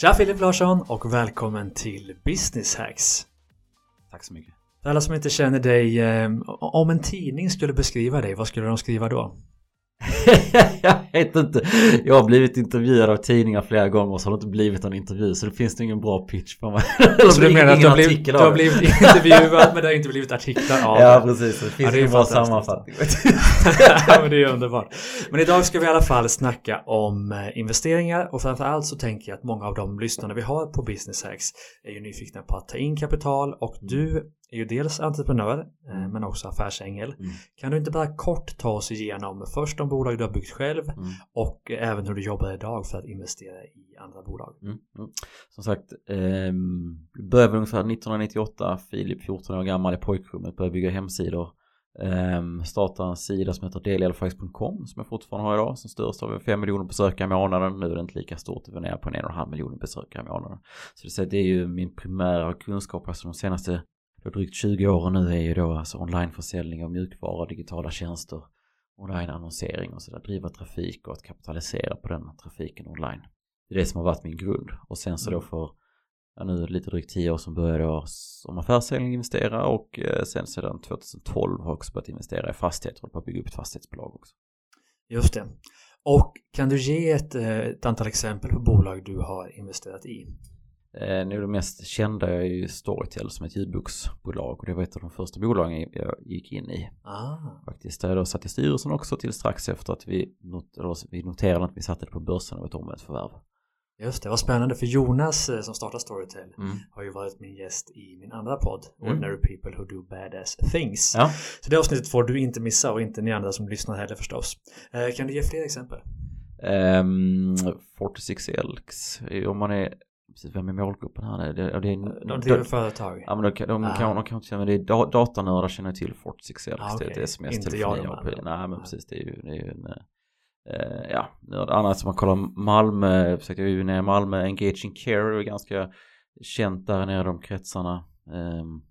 Tja Filip Larsson och välkommen till Business Hacks. Tack så mycket. För alla som inte känner dig, eh, om en tidning skulle beskriva dig, vad skulle de skriva då? jag vet inte. Jag har blivit intervjuad av tidningar flera gånger och så har det inte blivit någon intervju så det finns det ingen bra pitch på mig. så du menar att du har, blivit, du har blivit intervjuad men det har inte blivit artiklar av Ja precis, det finns ja, det ingen bra sammanfattning. ja men det är underbart. Men idag ska vi i alla fall snacka om eh, investeringar och framförallt så tänker jag att många av de lyssnarna vi har på Business Hacks är ju nyfikna på att ta in kapital och du är ju dels entreprenör eh, mm. men också affärsängel. Mm. Kan du inte bara kort ta oss igenom först de bolag du har byggt själv mm. och även hur du jobbar idag för att investera i andra bolag? Mm, mm. Som sagt, eh, började ungefär 1998, Filip 14 år gammal i pojkrummet, började bygga hemsidor. Eh, startade en sida som heter delialfax.com som jag fortfarande har idag som styrs av 5 miljoner besökare i månaden. Nu är det inte lika stort, vi är nere på en och en halv miljon besökare i månaden. Så det är ju min primära kunskap alltså de senaste då drygt 20 år nu är ju då alltså onlineförsäljning av mjukvara, digitala tjänster, onlineannonsering och sådär, driva trafik och att kapitalisera på den trafiken online. Det är det som har varit min grund och sen så då mm. för ja, nu lite drygt 10 år som började jag som affärsängel investera och eh, sen sedan 2012 har jag också börjat investera i fastigheter och på att bygga upp ett fastighetsbolag också. Just det. Och kan du ge ett, eh, ett antal exempel på bolag du har investerat i? Eh, nu det mest kända är ju Storytel som ett ljudboksbolag och det var ett av de första bolagen jag gick in i. Ah. Faktiskt, där jag då satt i styrelsen också till strax efter att vi, not vi noterade att vi satte det på börsen och ett omvänt förvärv. Just det, vad spännande för Jonas eh, som startar Storytel mm. har ju varit min gäst i min andra podd mm. Ordinary People Who Do Badass Things. Ja. Så det avsnittet får du inte missa och inte ni andra som lyssnar heller förstås. Eh, kan du ge fler exempel? Um, 46 Elks, om man är precis vem är målgruppen här nu? Det, det är, de driver företag? Ja men de, de, ah. kan, de kan inte men det är datanördar känner till 46 Elks, ah, okay. det är sms, inte telefoni och Nej men ah. precis det är ju, det är ju en uh, ja. Annat som man kollar Malmö, försökte jag ju ner Malmö, Engaging Care är ganska känt där nere i de kretsarna. Um,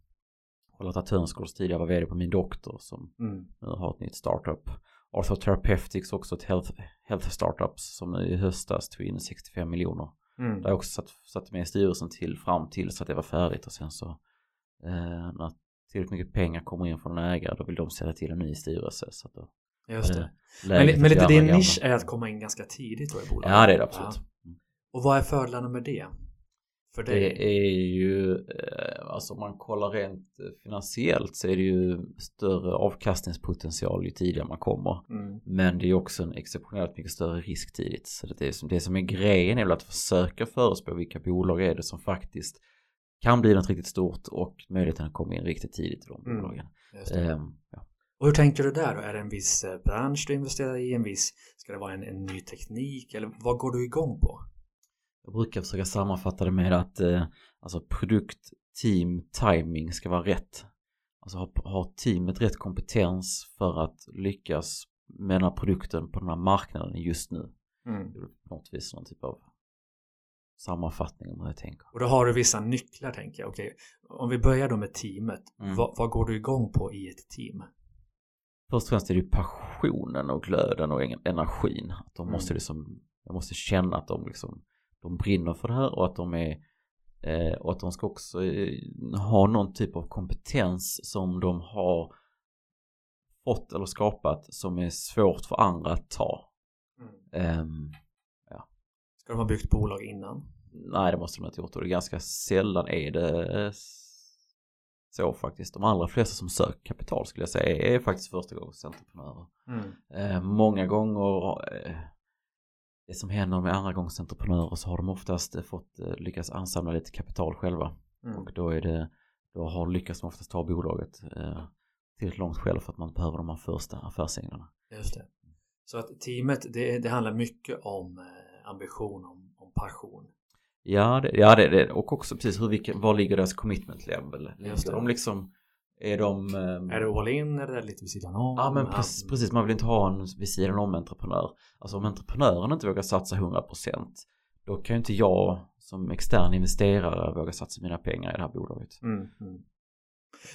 Charlotta Törnsgårds tidigare var vd på Min Doktor som mm. nu har ett nytt startup. Arthur Therapeutics också ett health, health startups som i höstas tog in 65 miljoner Mm. Där jag också satt, satt med i styrelsen till fram till så att det var färdigt och sen så eh, när tillräckligt mycket pengar kommer in från en ägare då vill de sätta till en ny styrelse. Så att då, Just det. Men, men lite din nisch är att komma in ganska tidigt då i bolaget? Ja det är det absolut. Ja. Och vad är fördelarna med det? För dig? Det är ju, eh, alltså om man kollar rent finansiellt så är det ju större avkastningspotential ju tidigare man kommer. Mm. Men det är också en exceptionellt mycket större risk tidigt. Så det, är som, det som är grejen är väl att försöka förespå vilka bolag är det som faktiskt kan bli något riktigt stort och möjligheten att komma in riktigt tidigt i de mm. bolagen. Ja. Och hur tänker du där? Är det en viss eh, bransch du investerar i? En viss, ska det vara en, en ny teknik? Eller vad går du igång på? Jag brukar försöka sammanfatta det med att eh, alltså produkt, team, timing ska vara rätt. Alltså har, har teamet rätt kompetens för att lyckas med den här produkten på den här marknaden just nu. Mm. På något vis någon typ av sammanfattning om hur jag tänker. Och då har du vissa nycklar tänker jag. Okej, om vi börjar då med teamet. Mm. Vad, vad, går du igång på i ett team? Först och främst är det ju passionen och glöden och energin. Att de måste mm. liksom, jag måste känna att de liksom de brinner för det här och att de är eh, och att de ska också eh, ha någon typ av kompetens som de har fått eller skapat som är svårt för andra att ta. Mm. Um, ja. Ska de ha byggt bolag innan? Nej, det måste de inte gjort och det är ganska sällan är det så faktiskt. De allra flesta som söker kapital skulle jag säga är faktiskt första gångs entreprenörer. Mm. Eh, många gånger eh, det som händer med andra gångs entreprenörer så har de oftast fått eh, lyckas ansamla lite kapital själva. Mm. Och då är det, då har lyckats de oftast ta bolaget eh, till ett långt själv för att man behöver de här första affärsänglarna. Just det. Så att teamet, det, det handlar mycket om eh, ambition, om, om passion. Ja, det, ja det, det, och också precis hur, vilken, var ligger deras commitment level? Det. De liksom är de... Um... Är det all in eller är det lite vid sidan om? Ja men precis, man vill inte ha en vid sidan om entreprenör. Alltså om entreprenören inte vågar satsa 100% då kan ju inte jag som extern investerare våga satsa mina pengar i det här bolaget. Mm, mm.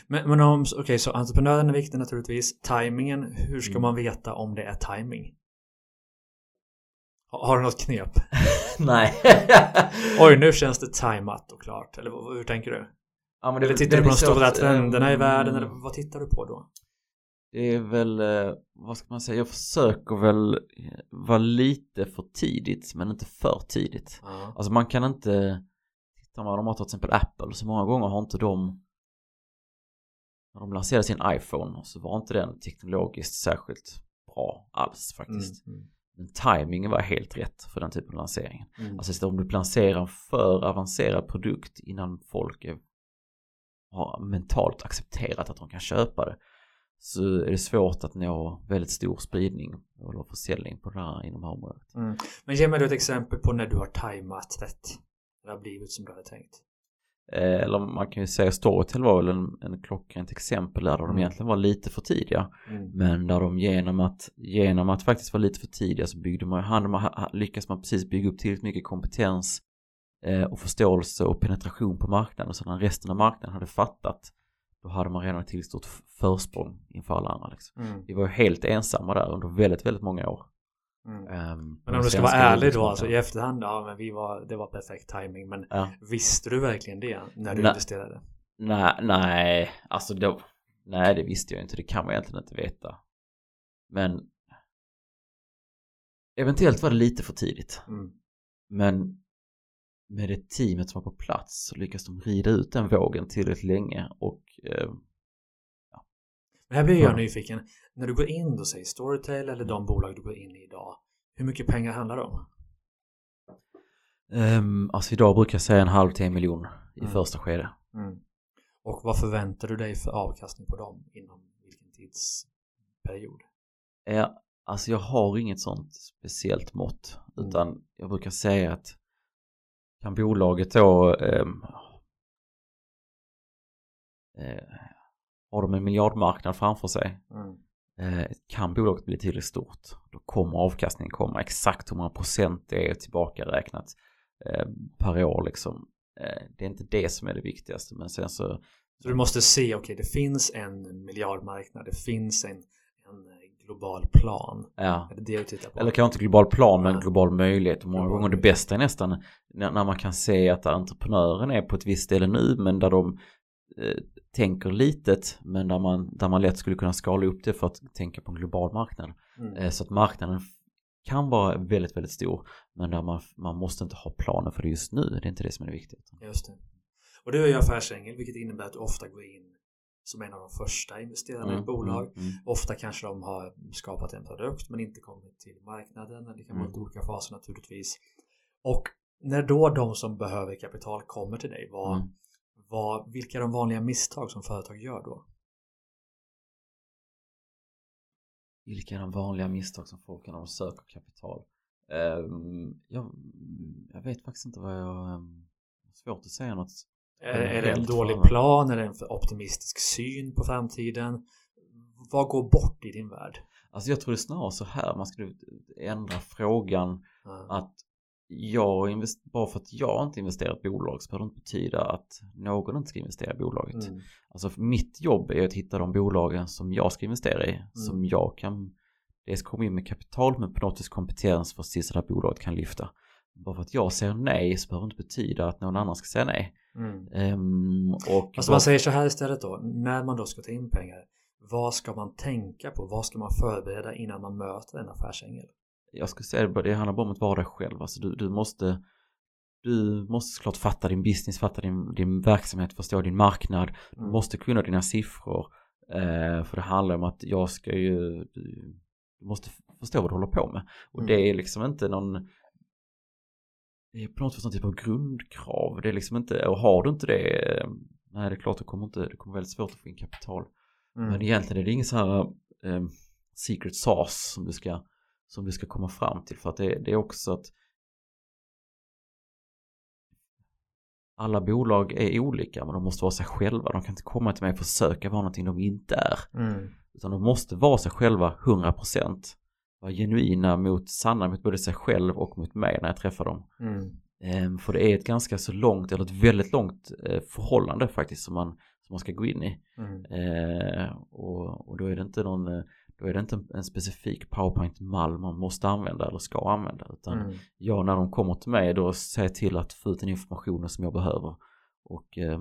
Men, men om, okej okay, så entreprenören är viktig naturligtvis. Timingen, hur ska mm. man veta om det är timing? Ha- Har du något knep? Nej. Oj, nu känns det timeat och klart. Eller hur tänker du? Ja, men det, Eller tittar du på de stora svårt, trenderna i världen? Eller vad tittar du på då? Det är väl, eh, vad ska man säga, jag försöker väl eh, vara lite för tidigt men inte för tidigt. Ja. Alltså man kan inte, tittar man, de har till exempel Apple, så många gånger har inte de, när de lanserade sin iPhone så var inte den teknologiskt särskilt bra alls faktiskt. Mm, Men timingen var helt rätt för den typen av lansering. mm. Alltså om du lanserar en för avancerad produkt innan folk är, har mentalt accepterat att de kan köpa det så är det svårt att nå väldigt stor spridning eller försäljning på det här inom det här området. Mm. Men ge mig då ett exempel på när du har tajmat rätt. Det har blivit som du hade tänkt. Eh, Eller man kan ju säga Storytel var väl en, en klockrent exempel där de Mm. egentligen var lite för tidiga. Mm. Men där de genom att, genom att faktiskt vara lite för tidiga så byggde man, hade man, lyckas man precis bygga upp tillräckligt mycket kompetens och förståelse och penetration på marknaden. Så när resten av marknaden hade fattat då hade man redan ett tillräckligt stort f- försprång inför alla andra. Liksom. Mm. Vi var ju helt ensamma där under väldigt, väldigt många år. Mm. På Men om du ska vara ärlig då, alltså i efterhand, ja men vi var, det var perfekt timing men Ja. visste du verkligen det när du Nej. investerade? Nej, nej, alltså då, nej det visste jag inte, det kan man egentligen inte veta. Men eventuellt var det lite för tidigt. Mm. Men med det teamet som var på plats så lyckas de rida ut den vågen tillräckligt länge och eh, Men här blir jag Ja. nyfiken. När du går in då, säg Storytel eller de bolag du går in i idag. Hur mycket pengar handlar det om? ehm, alltså idag brukar jag säga en halv till en miljon i Mm. första skede. Mm. Och vad förväntar du dig för avkastning på dem inom vilken tidsperiod? Ja, alltså jag har inget sånt speciellt mått Mm. utan jag brukar säga att kan bolaget då ehm, eh, har de en miljardmarknad framför sig Mm. eh, kan bolaget bli tillräckligt stort då kommer avkastningen komma exakt hur många procent det är tillbakaräknat eh, per år liksom. Eh, det är inte det som är det viktigaste men sen så Så du måste se, okej det finns en miljardmarknad, det finns en global plan. ja Är det du tittar på? Eller kanske inte global plan men global möjlighet. Och många gånger det bästa är nästan när, man kan se att entreprenören är på ett visst ställe nu men där de eh, tänker litet men där man, där man lätt skulle kunna skala upp det för att tänka på en global marknad. Mm. Eh, så att marknaden kan vara väldigt, väldigt stor men där man, man måste inte ha planer för det just nu. Det är inte det som är det viktiga. Just det. Och du är ju affärsängel vilket innebär att du ofta går in som en av de första investerarna i ett bolag. mm, mm. Ofta kanske de har skapat en produkt men inte kommit till marknaden. Det kan vara Mm. olika faser naturligtvis. Och när då de som behöver kapital kommer till dig, vad, Mm. vad, vilka är de vanliga misstag som företag gör då? Vilka är de vanliga misstag som folk gör när de söker kapital? Ehm, jag, jag vet faktiskt inte vad jag... Um, svårt att säga något. Är, är det en dålig fan. plan? Är det en för optimistisk syn på framtiden? Vad går bort i din värld? Alltså jag tror det är snarare så här man skulle ändra frågan Ja. att jag bara för att jag inte investerar i bolag så behöver det inte betyda att någon inte ska investera i bolaget. Mm. Alltså mitt jobb är att hitta de bolagen som jag ska investera i. Som jag kan dels komma in med kapital men på något vis kompetens för att se så det här bolaget kan lyfta. Bara för att jag säger nej så behöver det inte betyda att någon annan ska säga nej. Mm. Ehm, och Alltså man säger så här istället då, när man då ska ta in pengar, vad ska man tänka på? Vad ska man förbereda innan man möter en affärsängel? jag skulle säga det, det handlar bara om att vara dig själv. Alltså du, du måste du måste såklart fatta din business, fatta din, din verksamhet, förstå din marknad. Du Mm. måste kunna dina siffror. Eh, för det handlar om att jag ska ju, du, du måste förstå vad du håller på med. Och Mm. det är liksom inte någon, det är på något sätt någon typ av grundkrav. Det är liksom inte, och har du inte det, eh, nej det är klart det kommer inte, det kommer väldigt svårt att få in kapital. Mm. Men egentligen är det ingen så här eh, secret sauce som du ska som du ska komma fram till för att det, det är också att alla bolag är olika men de måste vara sig själva. De kan inte komma till mig och försöka vara någonting de inte är. Mm. Utan de måste vara sig själva 100%. Vara genuina mot, sanna mot både sig själv och mot mig när jag träffar dem. Mm. Ehm, för det är ett ganska så långt, eller ett väldigt långt eh, förhållande faktiskt som man, som man ska gå in i. Mm. Eh, och, och då är det inte någon, eh, då är det inte en, en specifik powerpoint-mall man måste använda eller ska använda utan Mm. jag när de kommer till mig då säger jag till att få ut den informationen som jag behöver och eh,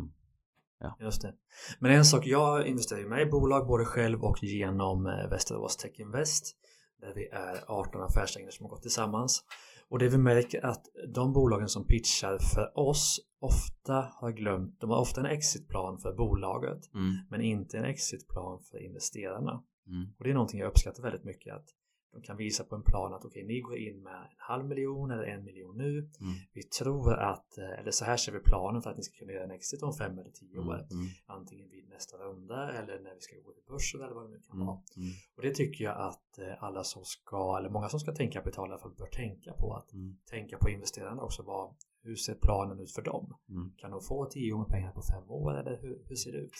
Just det. Men en sak, jag investerar ju med i bolag både själv och genom eh, Västerås Tech Invest. Där vi är 18 affärsängare som har gått tillsammans. Och det vi märker att de bolagen som pitchar för oss ofta har glömt, de har ofta en exitplan för bolaget mm, men inte en exitplan för investerarna. mm, Och det är någonting jag uppskattar väldigt mycket att de kan visa på en plan att okej, ni går in med en halv miljon eller en miljon nu. mm, Vi tror att, eh, eller så här ser vi planen för att ni ska kunna göra en exit om fem eller tio mm, år. mm, Antingen vid nästa runda eller när vi ska gå till börsen eller vad det nu kan mm, vara. mm, Och det tycker jag att eh, alla som ska, eller många som ska tänka kapital i alla fall bör tänka på. Att mm, tänka på investerarna också. Vad, hur ser planen ut för dem? mm. Kan de få tio gånger pengar på fem år eller hur, hur ser det ut?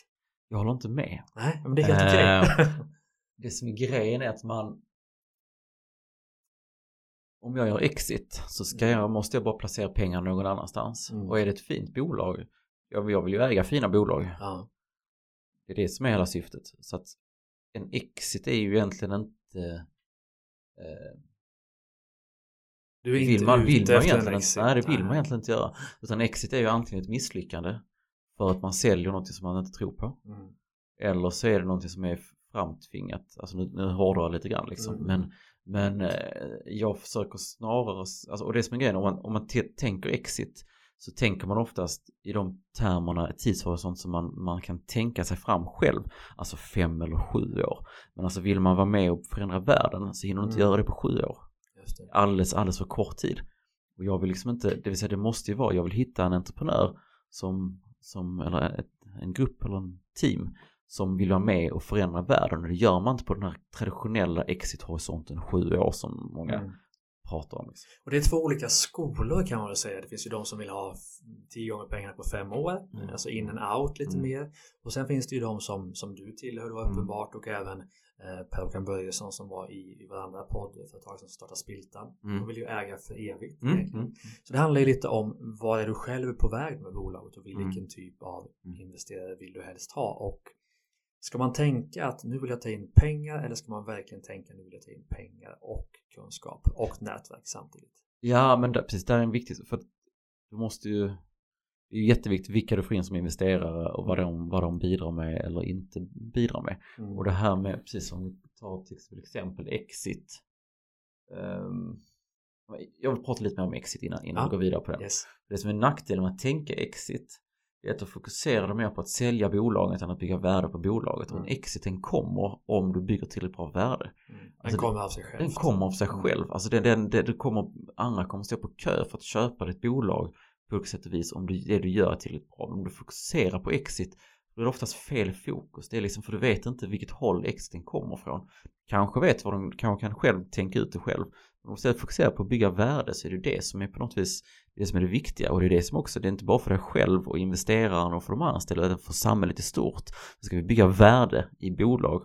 Jag håller inte med. Nej, men det är helt Eh, okej. Det som är grejen är att man om jag gör exit så ska jag, måste jag bara placera pengar någon annanstans. Mm. Och är det ett fint bolag, jag, jag vill ju äga fina bolag. ja. Det är det som är hela syftet. Så att en exit är ju egentligen inte eh, Du är vill inte man, ute vill man efter en egentligen inte, exit. nej det vill man egentligen inte göra. Utan exit är ju antingen ett misslyckande för att man säljer något som man inte tror på. Mm. Eller så är det någonting som är framtvingat. Alltså nu, nu hårdrar jag lite grann liksom. Mm. Men, men eh, jag försöker snarare, alltså, och det som är grejen om man, om man tänker exit så tänker man oftast i de termerna tidshorisont som man, man kan tänka sig fram själv. Alltså fem eller sju år. Men alltså vill man vara med och förändra världen så hinner man inte Mm. göra det på sju år. Just det. Alldeles, alldeles för kort tid. Och jag vill liksom inte, det vill säga det måste ju vara, jag vill hitta en entreprenör som, som eller ett, en grupp eller en team som vill vara med och förändra världen och det gör man inte på den här traditionella exit-horisonten sju år som många Mm. pratar om. Liksom. Och det är två olika skolor kan man väl säga. Det finns ju de som vill ha tio gånger pengarna på fem år. Mm. Alltså in and out lite Mm. mer. Och sen finns det ju de som, som du tillhör då Mm. uppenbart och även eh, Per-Håkan Börjesson som var i, i varandra poddföretag som startade Spiltan. Mm. De vill ju äga för evigt. Mm, mm, Så det handlar ju lite om vad är du själv på väg med bolaget och vilken Mm. typ av investerare vill du helst ha. Och ska man tänka att nu vill jag ta in pengar eller ska man verkligen tänka nu vill jag ta in pengar och kunskap och nätverk samtidigt? Ja, men där, precis, där är en viktig, för att du måste ju, det är jätteviktigt vilka du får in som investerare och vad de, vad de bidrar med eller inte bidrar med. Mm. Och det här med, precis som vi tar till exempel exit. Ehm, jag vill prata lite mer om exit innan, innan Ja. vi går vidare på det. Yes. Det som är nackdelen med att tänka exit är att då fokuserar du mer på att sälja bolaget än att bygga värde på bolaget. Och en Mm. exit den kommer om du bygger tillräckligt bra värde. Mm. Den Alltså, kommer av sig själv. Den kommer av sig Mm. själv. Alltså den, den, det, det kommer, andra kommer stå på kö för att köpa ditt bolag på olika sätt och vis om du, det du gör är tillräckligt bra. Men om du fokuserar på exit då är det oftast fel fokus. Det är liksom för du vet inte vilket håll exiten kommer från. Kanske vet vad de kanske kan själv tänka ut det själv. Om istället fokuserar på att bygga värde så är det det som är på något vis det som är det viktiga. Och det är det som också, det är inte bara för dig själv och investeraren och för de anställda utan för samhället i stort. Så ska vi bygga värde i bolag.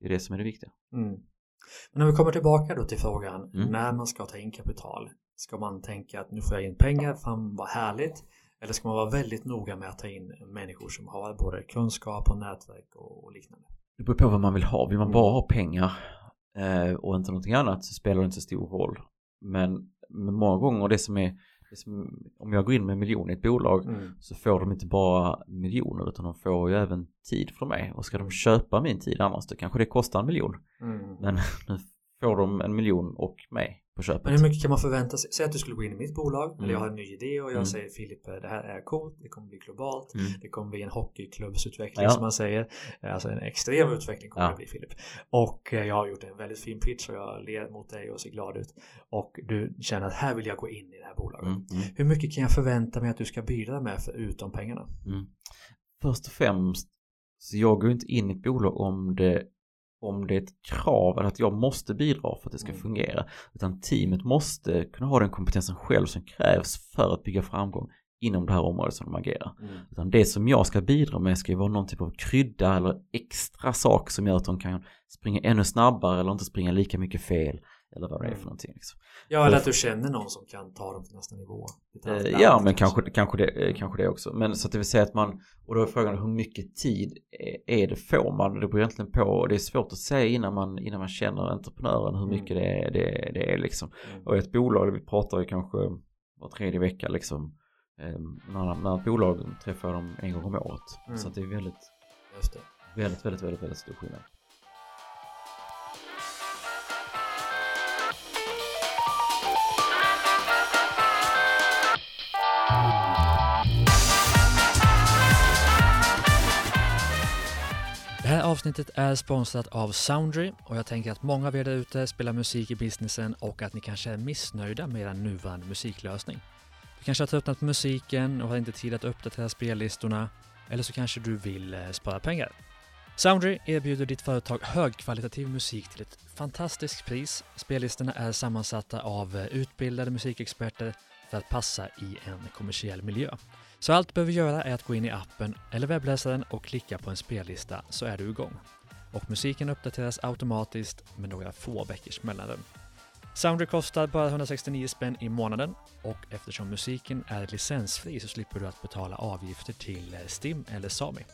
Det är det som är det viktiga. Mm. Men om vi kommer tillbaka då till frågan Mm. när man ska ta in kapital. Ska man tänka att nu får jag in pengar, fan vad härligt. Eller ska man vara väldigt noga med att ta in människor som har både kunskap och nätverk och, och liknande? Det beror på vad man vill ha. Vill man Mm. bara ha pengar eh, och inte någonting annat så spelar det inte så stor roll. Men, men många gånger det som är, om jag går in med en miljon i ett bolag Mm. så får de inte bara miljoner utan de får ju även tid för mig. Och ska de köpa min tid annars då kanske det kostar en miljon. Mm. Men nu får de en miljon och mig på köpet. Men hur mycket kan man förvänta sig? Säg att du skulle gå in i mitt bolag Mm. eller jag har en ny idé och jag Mm. säger Filip det här är coolt, det kommer bli globalt. Mm. Det kommer bli en hockeyklubbsutveckling Ja. som man säger. Alltså en extrem utveckling kommer Ja. det bli Filip. Och eh, jag har gjort en väldigt fin pitch och jag ler mot dig och ser glad ut. Och du känner att här vill jag gå in i det här bolaget. Mm, mm, Hur mycket kan jag förvänta mig att du ska bidra med förutom pengarna? mm. Först och främst så jag går inte in i ett bolag om det om det är ett krav eller att jag måste bidra för att det ska Mm. fungera. Utan teamet måste kunna ha den kompetensen själv som krävs för att bygga framgång inom det här området som de agerar. Utan det som jag ska bidra med ska ju vara någon typ av krydda eller extra sak som gör att de kan springa ännu snabbare eller inte springa lika mycket fel. Eller vad det är för Mm. någonting. Liksom. Ja, eller att du känner någon som kan ta dem till nästa nivå. Allt Eh, Ja men kanske, kanske, det, eh, kanske det också. Men så att det vill säga att man, och då är frågan hur mycket tid är- är det får man? Det beror egentligen på, det är svårt att säga innan man, innan man känner entreprenören hur Mm. mycket det är, det, det är liksom. Mm. Och ett bolag, vi pratar ju kanske var tredje vecka liksom. Eh, När, när ett bolag träffar jag dem en gång om året. Mm. Så att det är väldigt, Just det. väldigt, väldigt, väldigt, väldigt stor skillnad. Avsnittet är sponsrat av Soundry och jag tänker att många av er där ute spelar musik i businessen och att ni kanske är missnöjda med er nuvarande musiklösning. Du kanske har tröttnat på musiken och har inte tid att uppdatera spellistorna eller så kanske du vill eh, spara pengar. Soundry erbjuder ditt företag högkvalitativ musik till ett fantastiskt pris. Spellistorna är sammansatta av eh, utbildade musikexperter för att passa i en kommersiell miljö. Så allt du behöver göra är att gå in i appen eller webbläsaren och klicka på en spellista så är du igång. Och musiken uppdateras automatiskt med några få veckors mellanrum. Soundry kostar bara 169 spänn i månaden och eftersom musiken är licensfri så slipper du att betala avgifter till eh, STIM eller Sami.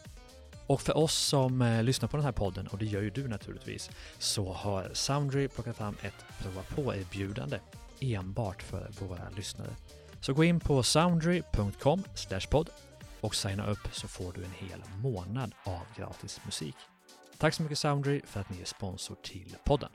Och för oss som eh, lyssnar på den här podden, och det gör ju du naturligtvis, så har Soundry plockat fram ett prova på-erbjudande enbart för våra lyssnare. Så gå in på soundry.com podd och signa upp så får du en hel månad av gratis musik. Tack så mycket Soundry för att ni är sponsor till podden.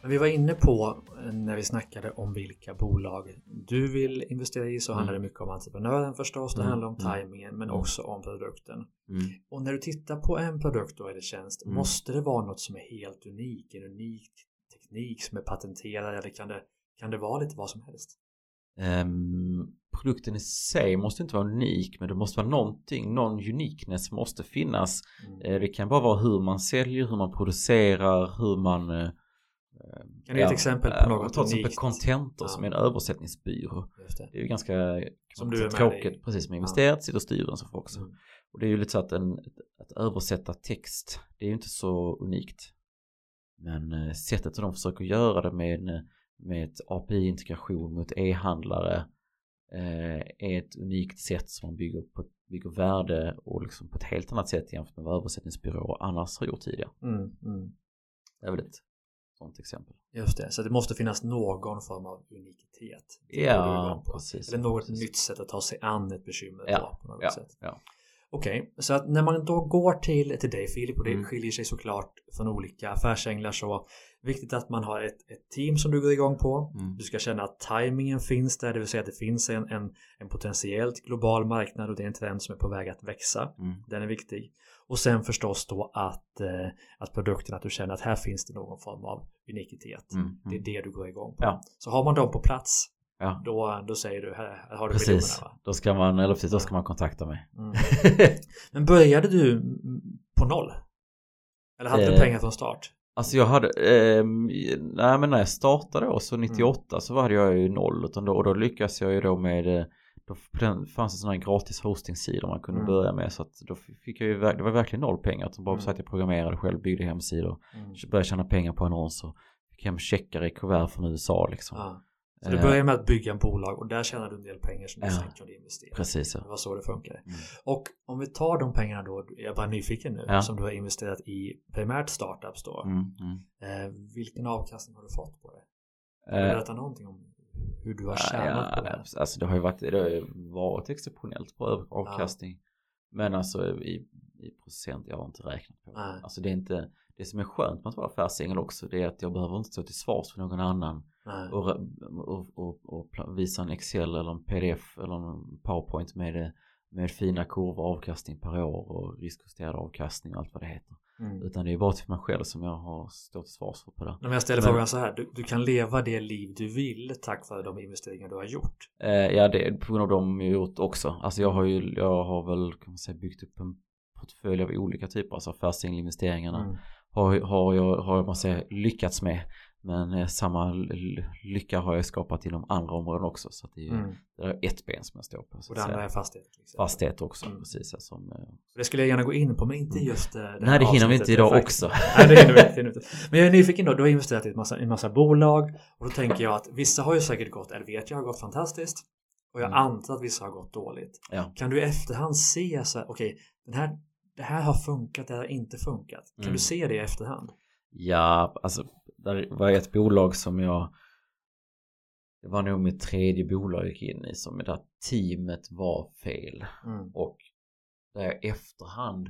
Men vi var inne på när vi snackade om vilka bolag du vill investera i så Mm. handlar det mycket om entreprenören förstås. Det Mm, handlar om mm, tajmingen men mm. också om produkten. Mm. Och när du tittar på en produkt då eller tjänst Mm. måste det vara något som är helt unik, en unik teknik som är patenterad eller kan det, kan det vara lite vad som helst? Ehm, produkten i sig måste inte vara unik men det måste vara någonting, någon uniqueness måste finnas. Mm. Eh, det kan bara vara hur man säljer, hur man producerar, hur man eh, Kan du ge ett exempel på något Ta till exempel? Contentor Ja. som är en översättningsbyrå. Det. Det är ju ganska Som du är tråkigt, i. precis som Ja. investerat, sitter och styr en så får också. Mm. Och det är ju lite så att en, att översätta text, det är ju inte så unikt. Men eh, sättet som de försöker göra det med, en- med ett API-integration mot e-handlare eh, är ett unikt sätt som man bygger, på, bygger värde och liksom på ett helt annat sätt jämfört med vad översättningsbyråer annars har gjort tidigare. Mm, mm. Det är väl ett sånt exempel. Just det, så det måste finnas någon form av unikitet. Ja, precis. Eller något precis. nytt sätt att ta sig an ett bekymmer Ja, på. något Ja, sätt. ja. Okej, så att när man då går till, till dig Filip och det Mm. skiljer sig såklart från olika affärsänglar så viktigt att man har ett, ett team som du går igång på. Mm. Du ska känna att tajmingen finns där, det vill säga att det finns en, en, en potentiellt global marknad och det är en trend som är på väg att växa. Mm. Den är viktig. Och sen förstås då att, eh, att produkten, att du känner att här finns det någon form av unikitet. Mm. Det är Mm. det du går igång på. Ja. Så har man dem på plats, Ja. då, då säger du här, har du Precis, va? då ska man, eller precis, då ska man kontakta mig. Mm. Men började du mm, på noll? Eller hade du Eh, pengar från start? Alltså jag hade, ehm, nej men när jag startade då så 98 så hade jag ju noll utan då, och då lyckades jag ju då med, eh, då på den fanns det sådana här gratis hostingsidor man kunde Mm. börja med så att då fick jag ju, det var verkligen noll pengar. Utan bara Mm. så att jag programmerade själv, byggde hemsidor, Mm. började tjäna pengar på annonser, fick hem checkar i kuvert från USA liksom. Ja. Så du Eh, började med att bygga en bolag och där tjänade du en del pengar som du Ja. sen kunde investera. Precis Det ja. var så det funkade. Mm. Och om vi tar de pengarna då, jag är bara nyfiken nu, Ja. som du har investerat i primärt startups då. Mm, mm. Eh, vilken avkastning har du fått på det? Kan du Eh, berätta någonting om hur du har Ja, tjänat på ja, det? Alltså det har ju varit, det har ju varit exceptionellt bra avkastning. Men alltså i, i procent, jag har inte räknat på det. Nej. Alltså det är inte, det som är skönt med att vara affärsängel också det är att jag behöver inte stå till svars för någon annan och, och, och, och visa en Excel eller en PDF eller en PowerPoint med, med fina kurvor, avkastning per år och riskjusterad avkastning och allt vad det heter. Mm. Utan det är bara till mig själv som jag har stått svars för på det. Men jag ställer frågan så här, du, du kan leva det liv du vill tack vare de investeringar du har gjort. Eh, ja, det är på grund av de jag gjort också. Alltså jag har ju, jag har väl kan man säga byggt upp en portfölj av olika typer, alltså affärsänglinvesteringarna Mm. har, har jag, har man säga, lyckats med Men eh, samma lycka har jag skapat inom andra områden också. Så det är, mm. det är ett ben som jag står på. och det andra är fastighet? Fastighet också, mm. precis. Som, eh, det skulle jag gärna gå in på, men inte mm. just det, det Nej, det hinner vi inte idag också. Nej, det hinner vi inte. Men jag är nyfiken då, du har investerat i en massa, en massa bolag och då tänker jag att vissa har ju säkert gått, eller vet jag har gått fantastiskt. Och jag mm. antar att vissa har gått dåligt. Ja. Kan du i efterhand se så här, okej, okay, det här har funkat, det här har inte funkat. Kan mm. du se det i efterhand? Ja, alltså där var ett bolag som jag det var nog mitt tredje bolag jag gick in i som där teamet var fel. Mm. Och där jag efterhand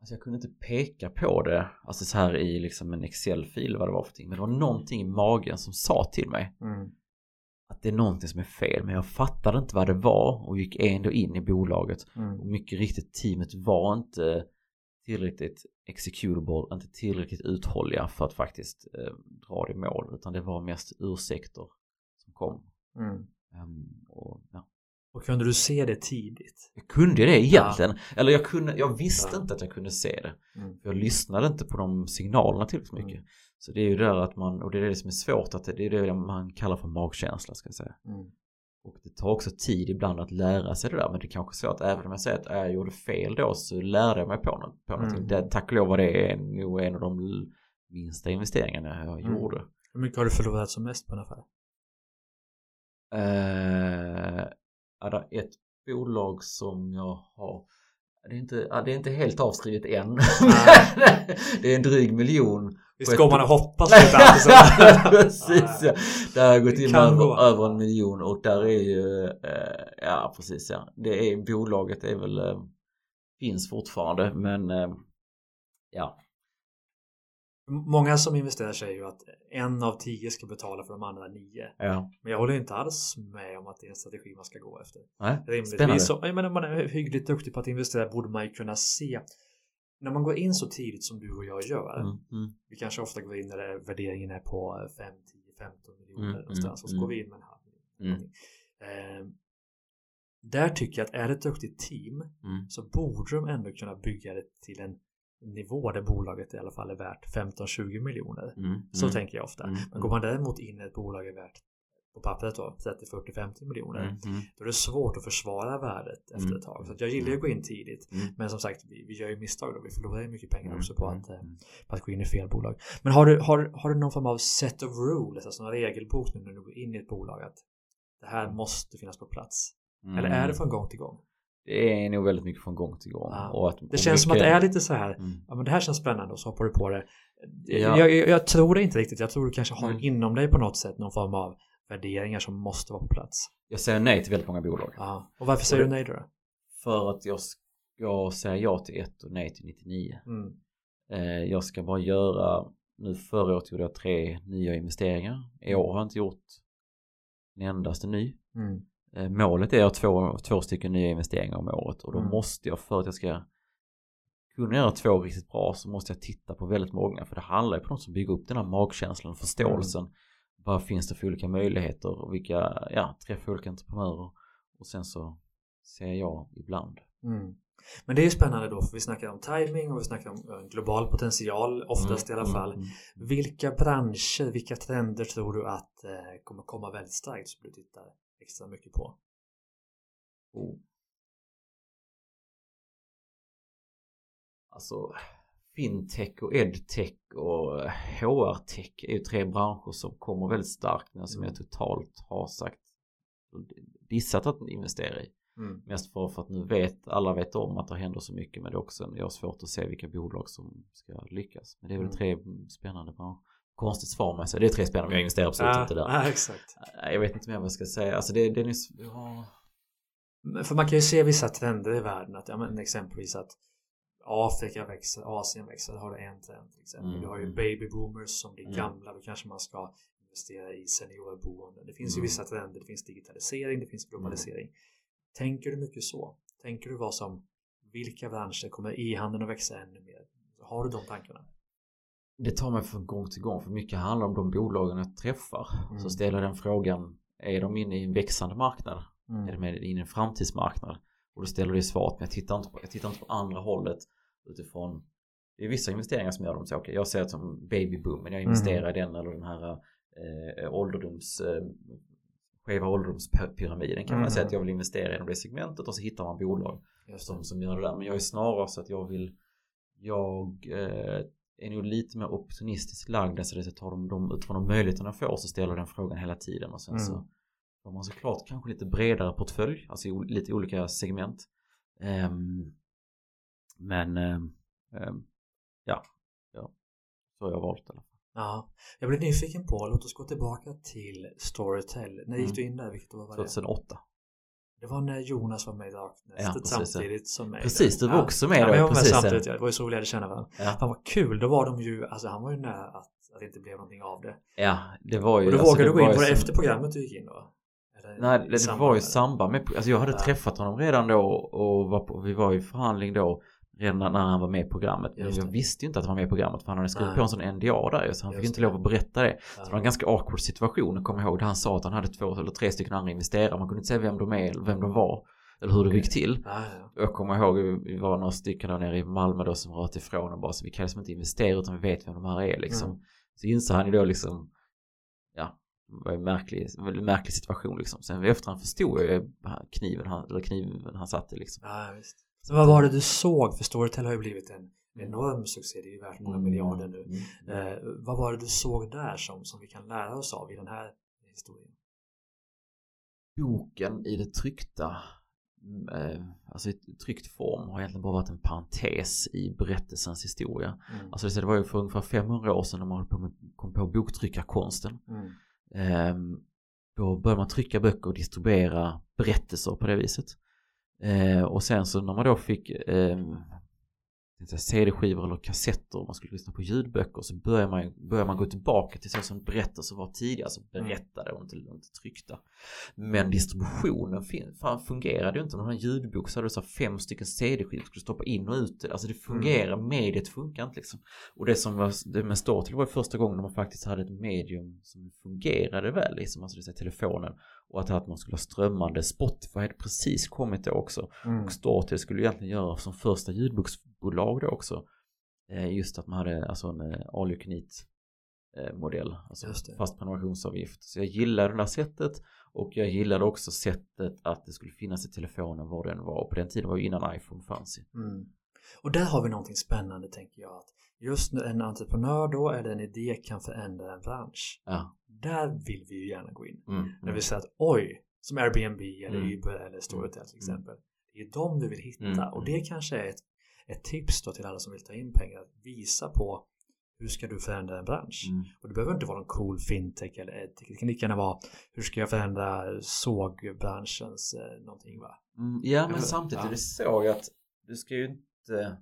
Alltså jag kunde inte peka på det, alltså så här i liksom en Excel-fil vad det var för ting. Men det var någonting i magen som sa till mig mm. att det är någonting som är fel. Men jag fattade inte vad det var och gick ändå in i bolaget. Mm. Och mycket riktigt, teamet var inte tillräckligt executable, inte tillräckligt uthålliga för att faktiskt eh, dra det i mål. Utan det var mest ursäkter som kom. Mm. Um, och, ja. och kunde du se det tidigt? Jag kunde det egentligen. Ja. Eller jag, kunde, jag visste ja. inte att jag kunde se det. Mm. Jag lyssnade inte på de signalerna tillräckligt mycket. Mm. Så det är ju där att man, och det är det som är svårt, att det, det är det man kallar för magkänsla ska jag säga. Mm. Och det tar också tid ibland att lära sig det där. Men det är kanske så att även om jag säger att jag gjorde fel då så lärde jag mig på, något, på någonting. Mm. Det, tack och lov var det nog en av de minsta investeringarna jag mm. gjorde. Hur mycket har du förlorat som mest på en affär? Eh, är ett bolag som jag har det är, inte, det är inte helt avskrivet än. det är en dryg miljon. Visst går man och hoppas lite alltså. Precis ja. Där har jag gått in över, över en miljon och där är ju eh, Ja precis ja. Det är bolaget är väl eh, Finns fortfarande men eh, Ja Många som investerar säger ju att en av tio ska betala för de andra nio. Ja. Men jag håller inte alls med om att det är en strategi man ska gå efter. Nej, Rimligtvis så, jag menar, om man är hyggligt duktig på att investera borde man ju kunna se när man går in så tidigt som du och jag gör. Mm, mm. Vi kanske ofta går in när värderingen är på 5, 10, 15 miljoner mm, någonstans och så mm. går vi in med en halv miljon. Eh, där tycker jag att är det ett duktigt team mm. så borde de ändå kunna bygga det till en nivå där bolaget i alla fall är värt 15-20 miljoner. Mm, så mm, tänker jag ofta. mm, Men går man däremot in i ett bolag är värt på pappret då 30, 40, 50 miljoner. Mm, mm. Då är det svårt att försvara värdet efter ett tag. Så jag gillar ju att gå in tidigt. Mm. Men som sagt, vi, vi gör ju misstag då. Vi förlorar ju mycket pengar också på Mm, att, eh, mm. på att gå in i fel bolag. Men har du, har, har du någon form av set of rules, alltså någon regelbok nu när du går in i ett bolag att det här måste finnas på plats? Eller är det från gång till gång? Det är nog väldigt mycket från gång till gång. Ja. Att, det känns mycket... som att det är lite så här, Mm. ja men det här känns spännande och så hoppar du på det. Ja. Jag, jag, jag tror det inte riktigt, jag tror du kanske har Mm. inom dig på något sätt någon form av värderingar som måste vara på plats. Jag säger nej till väldigt många bolag. Ja. Och varför säger Och du nej då? då? För att jag ska säga ja till ett och nej till 99. Mm. Eh, jag ska bara göra, nu förra året gjorde jag tre nya investeringar. I år har jag inte gjort en endaste ny. Mm. Eh, målet är två, två stycken nya investeringar om året och då Mm. måste jag för att jag ska kunna göra två riktigt bra så måste jag titta på väldigt många för det handlar ju på något som bygger upp den här magkänslan och förståelsen. Mm. Vad finns det för olika möjligheter och vilka, ja, träffa olika entreprenörer och sen så säger jag ibland. Mm. Men det är ju spännande då för vi snackar om timing och vi snackar om eh, global potential oftast i alla Mm, fall. mm, Vilka branscher, vilka trender tror du att eh, kommer komma väldigt starkt som du tittar extra mycket på? Oh. Alltså fintech och edtech och HR-tech är ju tre branscher som kommer väldigt starkt men som jag totalt har sagt dissat att investera i. Mm. Mest för, för att nu vet alla vet om att det händer så mycket men det är också jag har svårt att se vilka bolag som ska lyckas. Men det är väl Mm. tre spännande branscher. Konstigt svar med sig. Det är tre spännande men jag investerar absolut Ja, inte där. ja, exakt. Nej, Jag vet inte mer vad jag ska säga. Alltså det, det är nyss, ja. För man kan ju se vissa trender i världen att ja, men exempelvis att Afrika växer, Asien växer, har du en trend till exempel. Mm, Du har ju mm. baby boomers som blir Mm. gamla, då kanske man ska investera i seniorboende. Det finns ju Mm. vissa trender, det finns digitalisering, det finns globalisering. Tänker du mycket så? Tänker du vad som, vilka branscher kommer e-handeln att växa ännu mer? Har du de tankarna? Det tar mig från gång till gång för mycket handlar om de bolagen jag träffar. Mm. Så ställer den frågan, är de inne i en växande marknad? Mm. Är de inne i en framtidsmarknad? Och då ställer det svaret, men jag tittar inte på, jag tittar inte på andra hållet utifrån det är vissa investeringar som gör dem så. Okay, jag ser det som babyboomen, jag investerar i den eller den här eh, ålderdoms eh, skeva ålderdomspyramiden kan man säga att jag vill investera inom det segmentet och så hittar man bolag som, som gör det där. Men jag är snarare så att jag vill jag eh, är nog lite mer opportunistiskt lagd. Alltså det tar de, de, utifrån de möjligheterna jag får så ställer den frågan hela tiden och sen mm. så får man såklart kanske lite bredare portfölj, alltså i lite olika segment. Um, men um, ja, ja, så har jag valt det. Ja, jag blir nyfiken på, låt oss gå tillbaka till Storytel. När gick mm. du in där? Vilket var det? 2008. Det var när Jonas var med i Darkness ja, samtidigt som mig. Precis, du var ja. också med då. Ja, jag var precis, med samtidigt. Ja. Det var ju så vi lärde känna varandra. Ja. Fan vad kul, då var de ju, alltså han var ju nära att, att det inte blev någonting av det. Ja, det var ju. Och då alltså, vågade du gå in på det som... efter programmet du gick in då? Nej, det, det var ju i samband med, alltså jag hade ja. träffat honom redan då och var på, vi var i förhandling då redan när han var med i programmet. Men jag visste ju inte att han var med i programmet för han hade skrivit på en sån NDA där så han fick inte lov att berätta det. Så det var en ganska awkward situation, kommer ihåg, där han sa att han hade två eller tre stycken andra investerare. Man kunde inte säga vem de är eller vem de var. Eller hur det gick till. Ah, ja. Jag kommer ihåg, vi var några stycken där nere i Malmö då som rört ifrån och bara så vi kan liksom inte investera utan vi vet vem de här är liksom. Mm. Så inser han ju då liksom, ja, det var en märklig, en märklig situation liksom. Sen efter han förstod jag kniven han, eller kniven han satte liksom. Ja, visst. Så vad var det du såg? För Storytel har ju blivit en enorm succé, det är ju värt många mm. miljarder nu. Mm. Eh, vad var det du såg där som, som vi kan lära oss av i den här historien? Boken i det tryckta eh, alltså i tryckt form har egentligen bara varit en parentes i berättelsens historia. Mm. Alltså det var ju för ungefär 500 år sedan när man på kom på boktryckarkonsten. Mm. Eh, då började man trycka böcker och distribuera berättelser på det viset. Eh, och sen så när man då fick eh, CD-skivor eller kassetter och man skulle lyssna på ljudböcker så börjar man, börjar man gå tillbaka till så som berättelser var tidigare, alltså berättade och inte, inte tryckta. Men distributionen fan, fungerade ju inte. Har ljudbok så hade du så fem stycken CD-skivor skulle stoppa in och ut. Alltså det fungerar, mm. mediet funkar inte liksom. Och det som var, det med Storytel var första gången man faktiskt hade ett medium som fungerade väl liksom, alltså det vill telefonen. Och att, att man skulle ha strömmande Spotify hade precis kommit då också. Mm. Och Storytel skulle egentligen göra som första ljudboksbolag då också. Eh, just att man hade alltså en all you can eat modell. Alltså fast prenumerationsavgift. Så jag gillade det där sättet. Och jag gillade också sättet att det skulle finnas i telefonen var den var. Och på den tiden var ju innan iPhone fanns. Mm. Och där har vi någonting spännande tänker jag. Att just en entreprenör då eller en idé kan förändra en bransch. Ja. Där vill vi ju gärna gå in. Mm, När vi säger att oj, som Airbnb eller mm. Uber eller Storytel till mm. exempel. Det är de vi vill hitta mm, och det kanske är ett, ett tips då till alla som vill ta in pengar. Att visa på hur ska du förändra en bransch? Mm. Och det behöver inte vara någon cool fintech eller edtech. Det kan lika gärna vara hur ska jag förändra sågbranschens eh, någonting va? Mm, ja men samtidigt ja. är det så att du ska ju inte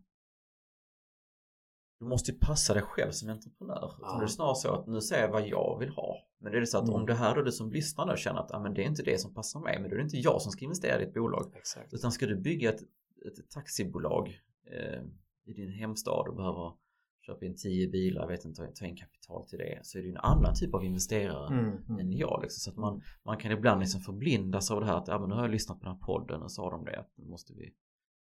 du måste ju passa dig själv som entreprenör. Ja. Utan det är snarare så att nu säger jag vad jag vill ha. Men det är så att mm. om det här då du som lyssnar då känner att ah, men det är inte det som passar mig. Men då är det inte jag som ska investera i ett bolag. Exakt. Utan ska du bygga ett, ett taxibolag i din hemstad och behöver köpa in tio bilar, jag vet inte, ta in kapital till det. Så är det ju en annan typ av investerare mm, mm. än jag. Liksom. Så att man, man kan ibland liksom förblindas av det här att ja, men nu har jag lyssnat på den här podden och sa de det att måste vi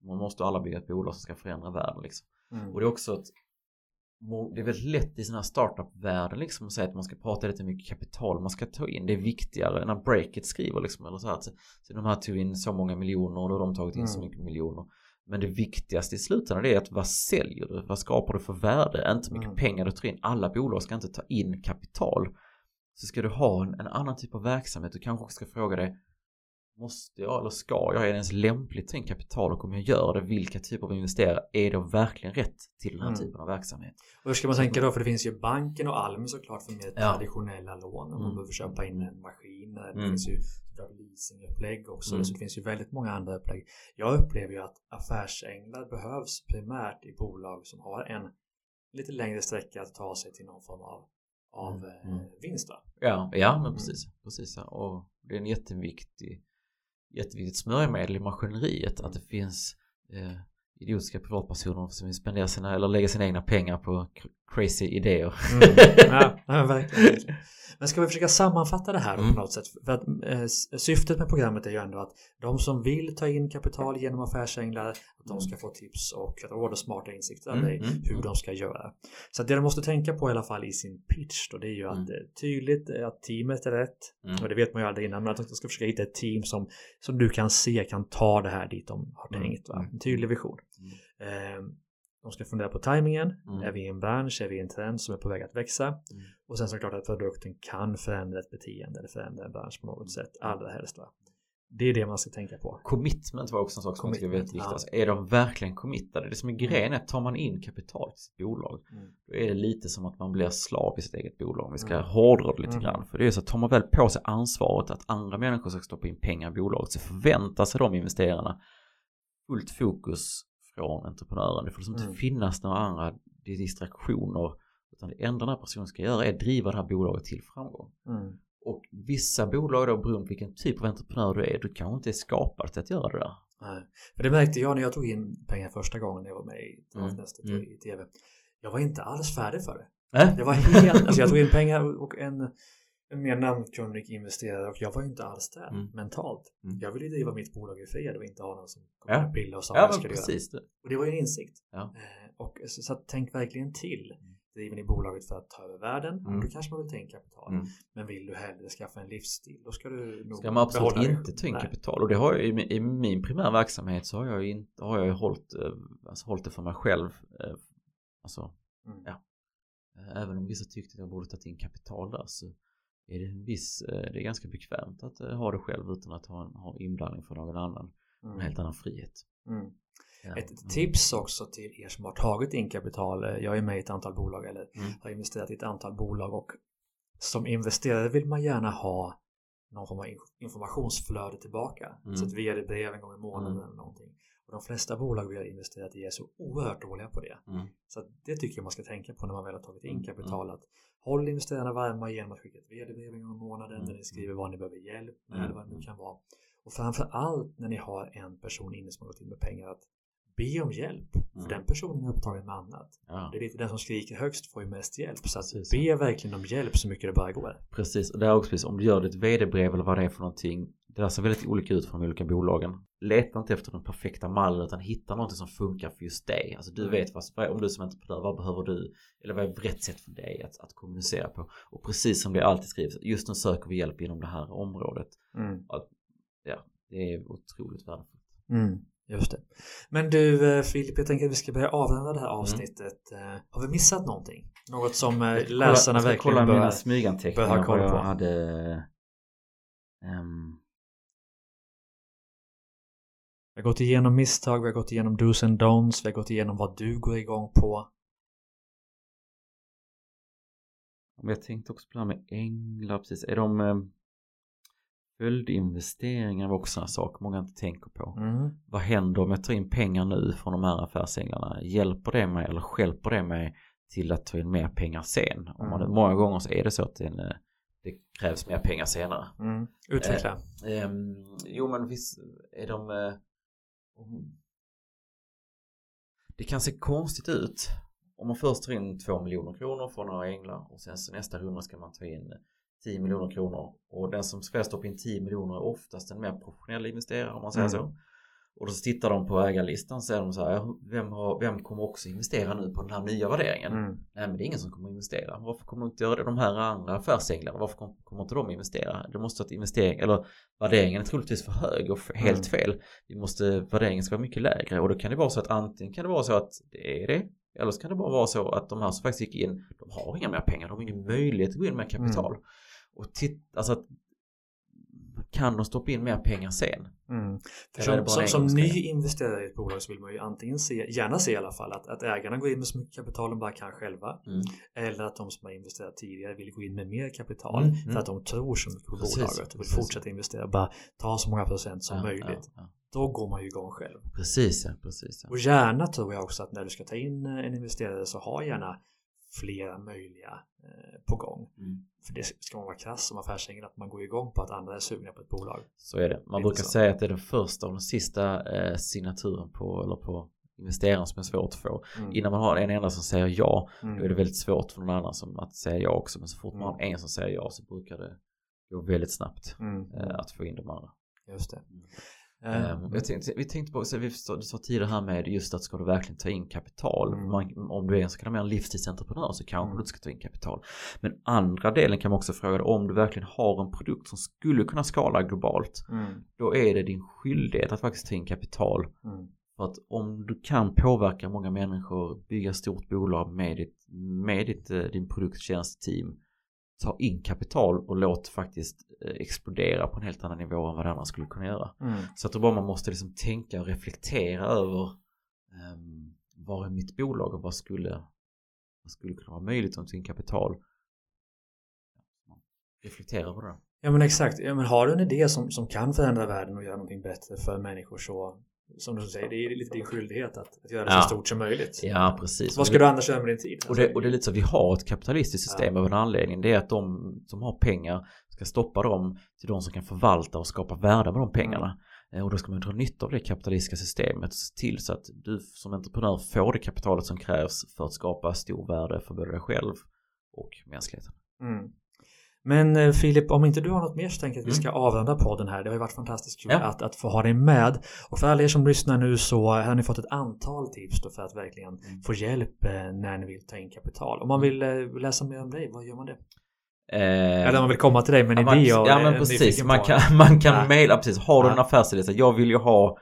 man måste alla bygga ett bolag som ska förändra världen liksom. Mm. Och det är också ett det är väldigt lätt i sådana här startup-världen liksom att säga att man ska prata lite mycket kapital man ska ta in. Det är viktigare när Breakit skriver liksom eller så här. Så, så de här tog in så många miljoner och då har de tagit in mm. så mycket miljoner. Men det viktigaste i slutändan är att vad säljer du? Vad skapar du för värde? Inte mycket mm. pengar du tar in. Alla bolag ska inte ta in kapital. Så ska du ha en, en annan typ av verksamhet. Du kanske också ska fråga dig Måste jag eller ska jag? Är det ens lämpligt in kapital och om jag gör det, vilka typer av investerare är då verkligen rätt till den här mm. typen av verksamhet? Och hur ska man tänka då? För det finns ju banken och Almi såklart för mer ja. traditionella lån om mm. man behöver köpa in en maskin. Det mm. finns ju leasingupplägg också. Mm. Så det finns ju väldigt många andra upplägg. Jag upplever ju att affärsänglar behövs primärt i bolag som har en lite längre sträcka att ta sig till någon form av av mm. Eh, mm. vinst då. Ja, ja men precis. precis ja. Och det är en jätteviktig jätteviktigt smörjmedel i maskineriet att det finns eh, idiotiska privatpersoner som vill spendera sina eller lägga sina egna pengar på crazy idéer. Mm. Ja, verkligen. Men ska vi försöka sammanfatta det här Mm. på något sätt? För att eh, syftet med programmet är ju ändå att de som vill ta in kapital genom affärsänglar att de ska få tips och råd och smarta insikter av Mm, dig mm, hur mm. de ska göra. Så det de måste tänka på i alla fall i sin pitch då det är ju att Mm. är tydligt eh, att teamet är rätt och det vet man ju aldrig innan men att de ska försöka hitta ett team som, som du kan se kan ta det här dit de har tänkt. Va? En tydlig vision. Eh, de ska fundera på tajmingen. Mm. Är vi i en bransch? Är vi i en trend som är på väg att växa? Och sen såklart att produkten kan förändra ett beteende eller förändra en bransch på något sätt. Allra helst. Va? Det är det man ska tänka på. Commitment var också en sak som jag tycker är väldigt viktigt. Alltså, är de verkligen committade? Det som är grejen är att tar man in kapital till sitt bolag Mm. då är det lite som att man blir slav i sitt eget bolag. Om vi ska Mm. hårdra det lite Mm. grann. För det är så att tar man väl på sig ansvaret att andra människor ska stoppa in pengar i bolaget så förväntar sig de investerarna fullt fokus från entreprenören. Det får liksom Mm. inte finnas några andra distraktioner. Utan det enda den här personen ska göra är att driva det här bolaget till framgång. Mm. Och vissa bolag då beroende på vilken typ av entreprenör du är, du kanske inte är skapad till att göra det där. Nej. För det märkte jag när jag tog in pengar första gången jag var med i Mm. Transnästet Mm. i tv. Jag var inte alls färdig för det. Äh? Det var helt, alltså jag tog in pengar och en mer namnkunnig investerare och jag var ju inte alls där Mm. mentalt. Mm. Jag ville ju driva mitt bolag i fred och inte ha någon som kom Ja. med pilla och sa Ja, vad göra. precis det. Och det var ju en insikt. Ja. Eh, och så, så att tänk verkligen till. Driver ni bolaget för att ta över världen? Mm. Då kanske man vill ta in kapital. Mm. Men vill du hellre skaffa en livsstil? Då ska du nog Ska man absolut inte ta in kapital. Och det har jag i, min- i min primära verksamhet så har jag ju inte, har jag ju hållit, eh, alltså hållit det för mig själv. eh, Alltså, Mm. ja. Även om vissa tyckte att jag borde tagit in kapital där så är det en viss, eh, det är ganska bekvämt att eh, ha det själv utan att ha, en, ha inblandning för någon annan. En Mm. helt annan frihet. Mm. Ja. Ett Mm. tips också till er som har tagit in kapital. eh, Jag är med i ett antal bolag eller Mm. har investerat i ett antal bolag och som investerare vill man gärna ha någon form av in- informationsflöde tillbaka. Mm. Så ett vd-brev en gång i månaden Mm. eller någonting. Och de flesta bolag vi har investerat i är så oerhört dåliga på det. Så att det tycker jag man ska tänka på när man väl har tagit in kapital. Att håll investerarna varma genom att skicka ett vd-brev en gång i månaden Mm. där ni skriver vad ni behöver hjälp med Mm. eller vad det nu kan vara. Och framför allt när ni har en person inne som har gått in med pengar att be om hjälp. För Mm. den personen är upptagen med annat. Ja. Det är lite den som skriker högst får ju mest hjälp. Så att Precis. be verkligen om hjälp så mycket det bara går. Precis, och det är också precis, om du gör ditt vd-brev eller vad det är för någonting. Det där ser väldigt olika ut från de olika bolagen. Leta inte efter den perfekta mallen utan hitta någonting som funkar för just dig. Alltså du Mm. vet vad, om du som entreprenör, vad behöver du? Eller vad är rätt sätt för dig att, att kommunicera på? Och precis som det alltid skrivs, just nu söker vi hjälp inom det här området. Mm. Ja, det är otroligt värdefullt. Mm. Just det. Men du eh, Filip, jag tänker att vi ska börja avrunda det här avsnittet. Eh, Har vi missat någonting? Något som eh, läsarna jag verkligen kolla bör... mina smyganteckningar bör ha koll på. jag hade. ehm, Vi har gått igenom misstag, vi har gått igenom dos and don'ts, vi har gått igenom vad du går igång på. Jag tänkte också på det här med änglar, precis. Är de eh, följdinvesteringar var också en sak många inte tänker på. Mm. Vad händer om jag tar in pengar nu från de här affärsänglarna? Hjälper det mig eller hjälper det mig till att ta in mer pengar sen? Om man, Mm. Många gånger så är det så att det, en, eh, det krävs mer pengar senare. Mm. Utveckla. Ehm, jo men visst är de... eh, det kan se konstigt ut om man först tar in 2 miljoner kronor från några änglar och sen så nästa runda ska man ta in 10 miljoner kronor och den som ska stoppa in 10 miljoner är oftast en mer professionell investerare om man säger Mm. så. Och då tittar de på ägarlistan och säger de så här, "Ja, vem, har, vem kommer också investera nu på den här nya värderingen? Mm. Nej men det är ingen som kommer att investera. Varför kommer inte göra det? De här andra affärsänglarna, varför kom- kommer inte de investera? Det måste ett investering, eller värderingen är troligtvis för hög och f- helt fel. Vi måste, värderingen ska vara mycket lägre och då kan det vara så att antingen kan det vara så att det är det. Eller så kan det bara vara så att de här som faktiskt gick in, de har inga mer pengar, de har ingen möjlighet att gå in med kapital. Och titta, alltså att kan de stoppa in mer pengar sen? Mm. För som, som, som ny investerare i ett bolag så vill man ju antingen se, gärna se i alla fall att, att ägarna går in med så mycket kapital de bara kan själva. Mm. Eller att de som har investerat tidigare vill gå in med mer kapital Mm, för mm. att de tror så mycket på Precis, bolaget och vill precis. fortsätta investera. Bara ta så många procent som Ja, möjligt. ja, ja. Då går man ju igång själv. Precis precis. Och gärna tror jag också att när du ska ta in eh, en investerare så ha gärna flera möjliga eh, på gång. Mm. För det ska man vara krass som affärsängel att man går igång på att andra är sugna på ett bolag. Så är det. Man Lite brukar säga att det är den första och den sista eh, signaturen på, eller på investeraren som är svårt att få. Mm. Innan man har en enda som säger ja, Mm. då är det väldigt svårt för någon annan som att säga ja också. Men så fort man Mm. har en som säger ja så brukar det gå väldigt snabbt Mm. eh, att få in de andra. Just det. Mm. Eh, Ehm, jag tänkte, vi tänkte på, så vi sa- du sa tidigare här med just att ska du verkligen ta in kapital. Mm. Man, om du är en så en livstidsentreprenör så kanske Mm. du inte ska ta in kapital. Men andra delen kan man också fråga dig, om du verkligen har en produkt som skulle kunna skala globalt. mm. Då är det din skyldighet att faktiskt ta in kapital. Mm. För att om du kan påverka många människor, bygga stort bolag med, ditt, med ditt, eh, din produkt, tjänst, team. Ta in kapital och låt faktiskt eh, explodera på en helt annan nivå än vad det annars skulle kunna göra. Mm. Så jag tror bara man måste liksom tänka och reflektera över um, vad är mitt bolag och vad skulle, vad skulle kunna vara möjligt om sin kapital. Reflektera över det. Ja men exakt. Ja, men har du en idé som, som kan förändra världen och göra någonting bättre för människor så som du säger, det är lite din skyldighet att, att göra det Ja. så stort som möjligt. Ja, precis. Vad ska du annars göra med din tid? Och det, och det är lite så, vi har ett kapitalistiskt system Ja. av en anledning. Det är att de som har pengar ska stoppa dem till de som kan förvalta och skapa värde med de pengarna. Eh, Och då ska man dra nytta av det kapitalistiska systemet och se till så att du som entreprenör får det kapitalet som krävs för att skapa stor värde för både dig själv och mänskligheten. Mm. Men eh, Filip, om inte du har något mer så tänker jag att vi Mm. ska avrunda podden här. Det har ju varit fantastiskt kul Ja. att, att få ha dig med. Och för alla er som lyssnar nu så har ni fått ett antal tips då för att verkligen Mm. få hjälp eh, när ni vill ta in kapital. Om man vill eh, läsa mer om dig, vad gör man det? Eh, Eller om man vill komma till dig med en ja, idé ja men precis, man kan, man kan Ja. mejla, precis, har du en affärsidé, jag vill ju ha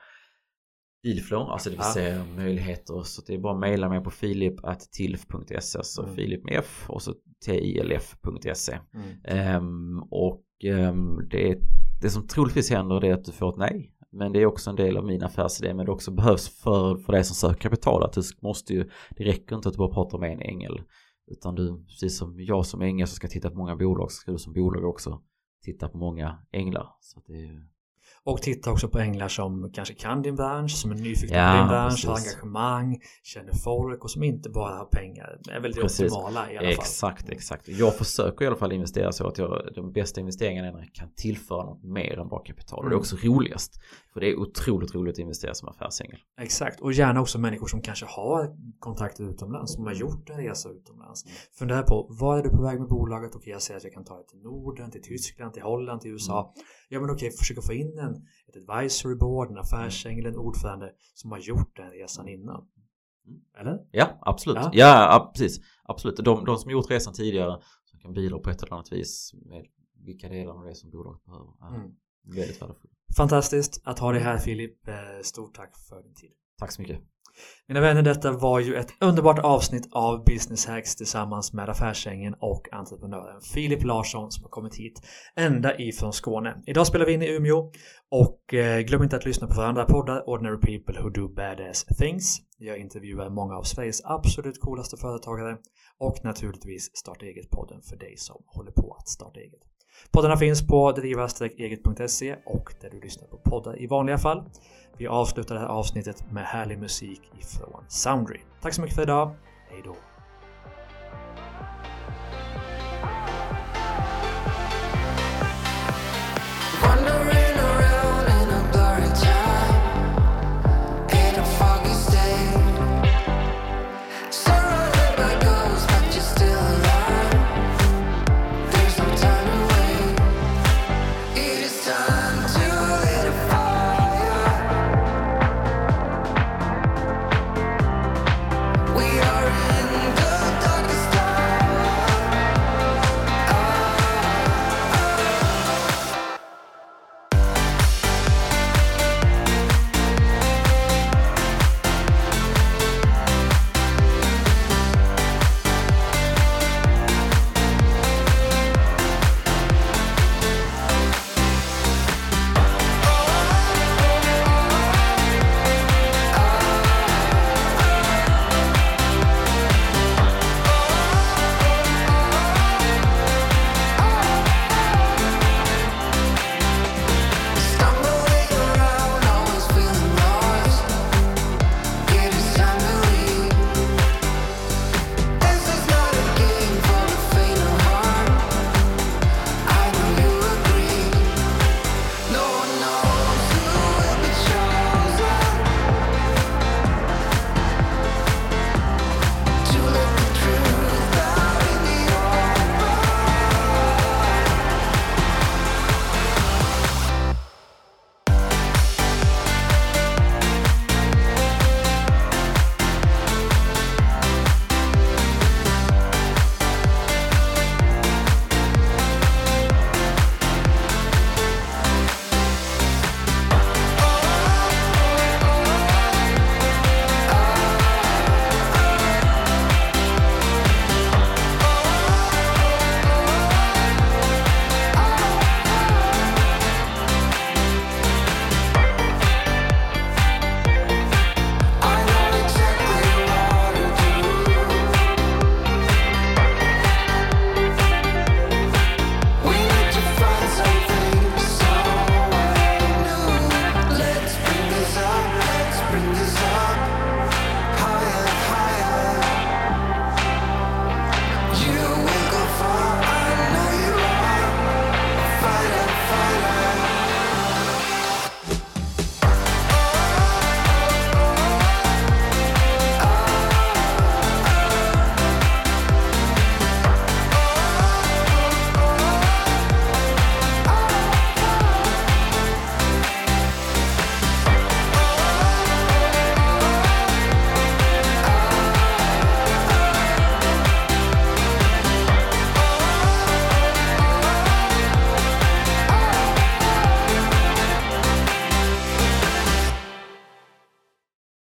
dealflow, alltså det vill Ja. säga möjligheter, så det är bara att mejla mig på filip.tilf.se, så Mm. filip med f och så tilf.se. Mm. Ehm, och ehm, det, det som troligtvis händer det är att du får ett nej. Men det är också en del av min affärsidé men det också behövs för, för dig som söker kapital. Att du måste ju, det räcker inte att du bara pratar med en ängel. Utan du, precis som jag som ängel som ska titta på många bolag så ska du som bolag också titta på många änglar. Så det är, Och titta också på änglar som kanske kan din bransch, som är nyfikna Ja, på din bransch, har engagemang, känner folk och som inte bara har pengar. Det är väl det Precis. optimala i alla fall. Exakt, exakt. Jag försöker i alla fall investera så att jag, de bästa investeringarna är när jag kan tillföra något mer än bara kapital. Och det är Mm. också roligast. För det är otroligt roligt att investera som affärsängel. Exakt, och gärna också människor som kanske har kontakter utomlands, som har gjort en resa utomlands. Fundera på, var är du på väg med bolaget? Okej, jag säger att jag kan ta det till Norden, till Tyskland, till Holland, till USA. Ja, men okej, försöka få in en, ett advisory board, en affärsängel, en ordförande som har gjort den resan innan. Eller? Ja, absolut. Ja. Ja, precis. Absolut. De, de som gjort resan tidigare som kan bidra på ett eller annat vis med vilka delar av det som bolaget behöver. Mm. Väldigt värdefullt. Fantastiskt att ha dig här Filip. Eh, Stort tack för din tid. Tack så mycket. Mina vänner, detta var ju ett underbart avsnitt av Business Hacks tillsammans med affärsängeln och entreprenören Filip Larsson som har kommit hit ända ifrån Skåne. Idag spelar vi in i Umeå och eh, glöm inte att lyssna på våra andra poddar Ordinary People Who Do Badass Things. Jag intervjuar många av Sveriges absolut coolaste företagare och naturligtvis Starta Eget-podden för dig som håller på att starta eget. Poddarna finns på driva-eget.se och där du lyssnar på poddar i vanliga fall. Vi avslutar det här avsnittet med härlig musik ifrån Soundry. Tack så mycket för idag. Hej då!